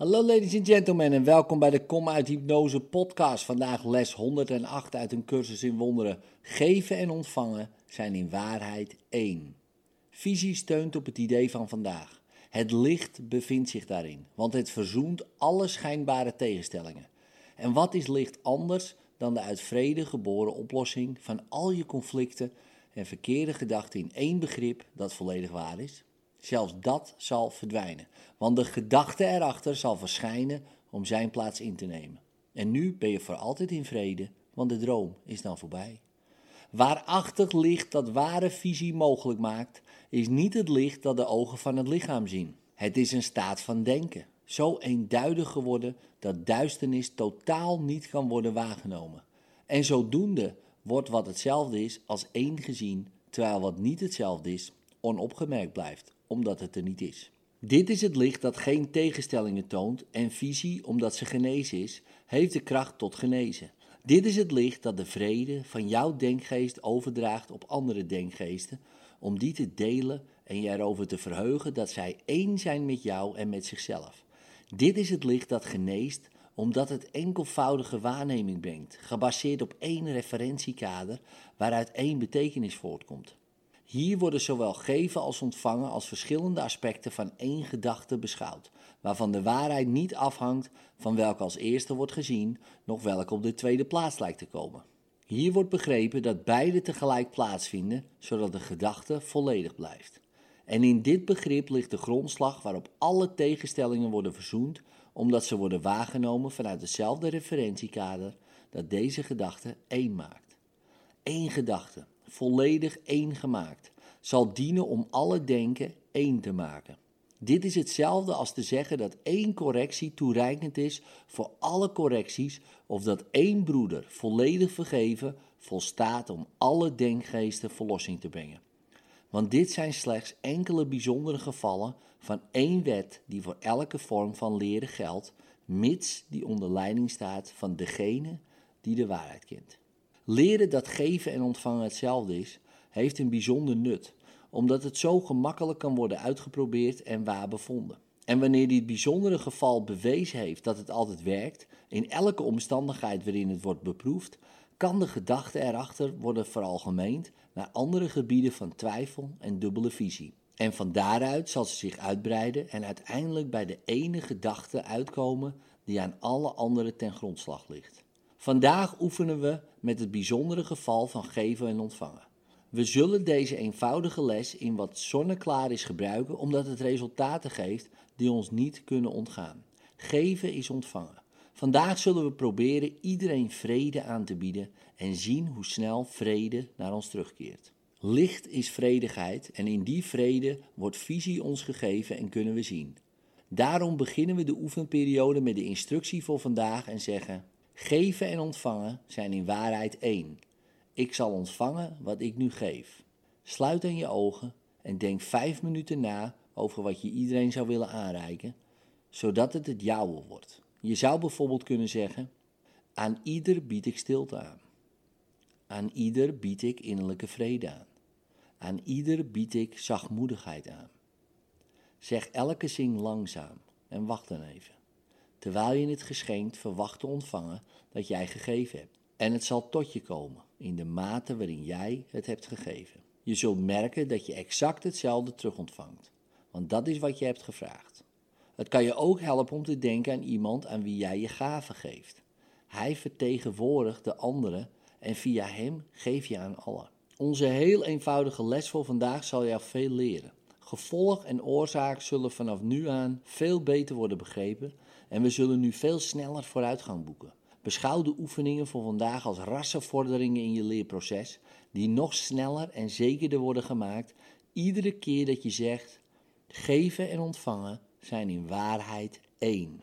Hallo ladies and gentlemen en welkom bij de Kom uit Hypnose podcast. Vandaag les 108 uit een cursus in wonderen. Geven en ontvangen zijn in waarheid één. Visie steunt op het idee van vandaag. Het licht bevindt zich daarin, want het verzoent alle schijnbare tegenstellingen. En wat is licht anders dan de uit vrede geboren oplossing van al je conflicten en verkeerde gedachten in één begrip dat volledig waar is? Zelfs dat zal verdwijnen, want de gedachte erachter zal verschijnen om zijn plaats in te nemen. En nu ben je voor altijd in vrede, want de droom is dan voorbij. Waarachtig licht dat ware visie mogelijk maakt, is niet het licht dat de ogen van het lichaam zien. Het is een staat van denken, zo eenduidig geworden dat duisternis totaal niet kan worden waargenomen. En zodoende wordt wat hetzelfde is als één gezien, terwijl wat niet hetzelfde is onopgemerkt blijft omdat het er niet is. Dit is het licht dat geen tegenstellingen toont en visie, omdat ze genezen is, heeft de kracht tot genezen. Dit is het licht dat de vrede van jouw denkgeest overdraagt op andere denkgeesten, om die te delen en je erover te verheugen dat zij één zijn met jou en met zichzelf. Dit is het licht dat geneest, omdat het enkelvoudige waarneming brengt, gebaseerd op één referentiekader waaruit één betekenis voortkomt. Hier worden zowel geven als ontvangen als verschillende aspecten van één gedachte beschouwd, waarvan de waarheid niet afhangt van welke als eerste wordt gezien, nog welke op de tweede plaats lijkt te komen. Hier wordt begrepen dat beide tegelijk plaatsvinden, zodat de gedachte volledig blijft. En in dit begrip ligt de grondslag waarop alle tegenstellingen worden verzoend, omdat ze worden waargenomen vanuit hetzelfde referentiekader dat deze gedachte één maakt. Eén gedachte, volledig één gemaakt, zal dienen om alle denken één te maken. Dit is hetzelfde als te zeggen dat één correctie toereikend is voor alle correcties, of dat één broeder volledig vergeven volstaat om alle denkgeesten verlossing te brengen. Want dit zijn slechts enkele bijzondere gevallen van één wet die voor elke vorm van leren geldt, mits die onder leiding staat van degene die de waarheid kent. Leren dat geven en ontvangen hetzelfde is, heeft een bijzonder nut, omdat het zo gemakkelijk kan worden uitgeprobeerd en waar bevonden. En wanneer dit bijzondere geval bewezen heeft dat het altijd werkt, in elke omstandigheid waarin het wordt beproefd, kan de gedachte erachter worden veralgemeend naar andere gebieden van twijfel en dubbele visie. En van daaruit zal ze zich uitbreiden en uiteindelijk bij de ene gedachte uitkomen die aan alle andere ten grondslag ligt. Vandaag oefenen we met het bijzondere geval van geven en ontvangen. We zullen deze eenvoudige les in wat zonneklaar is gebruiken, omdat het resultaten geeft die ons niet kunnen ontgaan. Geven is ontvangen. Vandaag zullen we proberen iedereen vrede aan te bieden en zien hoe snel vrede naar ons terugkeert. Licht is vredigheid en in die vrede wordt visie ons gegeven en kunnen we zien. Daarom beginnen we de oefenperiode met de instructie voor vandaag en zeggen: Geven en ontvangen zijn in waarheid één. Ik zal ontvangen wat ik nu geef. Sluit dan je ogen en denk vijf minuten na over wat je iedereen zou willen aanreiken, zodat het het jouwe wordt. Je zou bijvoorbeeld kunnen zeggen: Aan ieder bied ik stilte aan. Aan ieder bied ik innerlijke vrede aan. Aan ieder bied ik zachtmoedigheid aan. Zeg elke zin langzaam en wacht dan even terwijl je het geschenk verwacht te ontvangen dat jij gegeven hebt. En het zal tot je komen in de mate waarin jij het hebt gegeven. Je zult merken dat je exact hetzelfde terug ontvangt, want dat is wat je hebt gevraagd. Het kan je ook helpen om te denken aan iemand aan wie jij je gave geeft. Hij vertegenwoordigt de anderen en via hem geef je aan allen. Onze heel eenvoudige les voor vandaag zal jou veel leren. Gevolg en oorzaak zullen vanaf nu aan veel beter worden begrepen en we zullen nu veel sneller vooruitgang boeken. Beschouw de oefeningen voor vandaag als rassenvorderingen in je leerproces, die nog sneller en zekerder worden gemaakt iedere keer dat je zegt: geven en ontvangen zijn in waarheid één.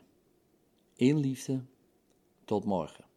In liefde, tot morgen.